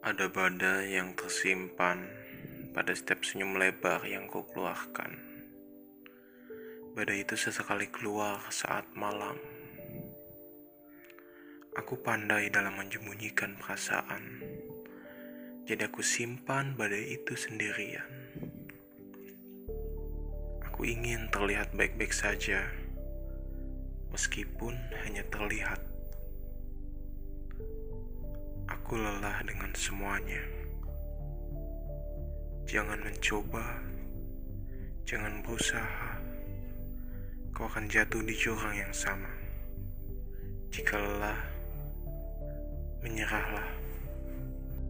Ada badai yang tersimpan pada setiap senyum lebar yang kau keluarkan. Badai itu sesekali keluar saat malam. Aku pandai dalam menyembunyikan perasaan. Jadi aku simpan badai itu sendirian. Aku ingin terlihat baik-baik saja, meskipun hanya terlihat. Aku lelah dengan semuanya. Jangan mencoba, jangan berusaha. Kau akan jatuh di jurang yang sama. Jika lelah, menyerahlah.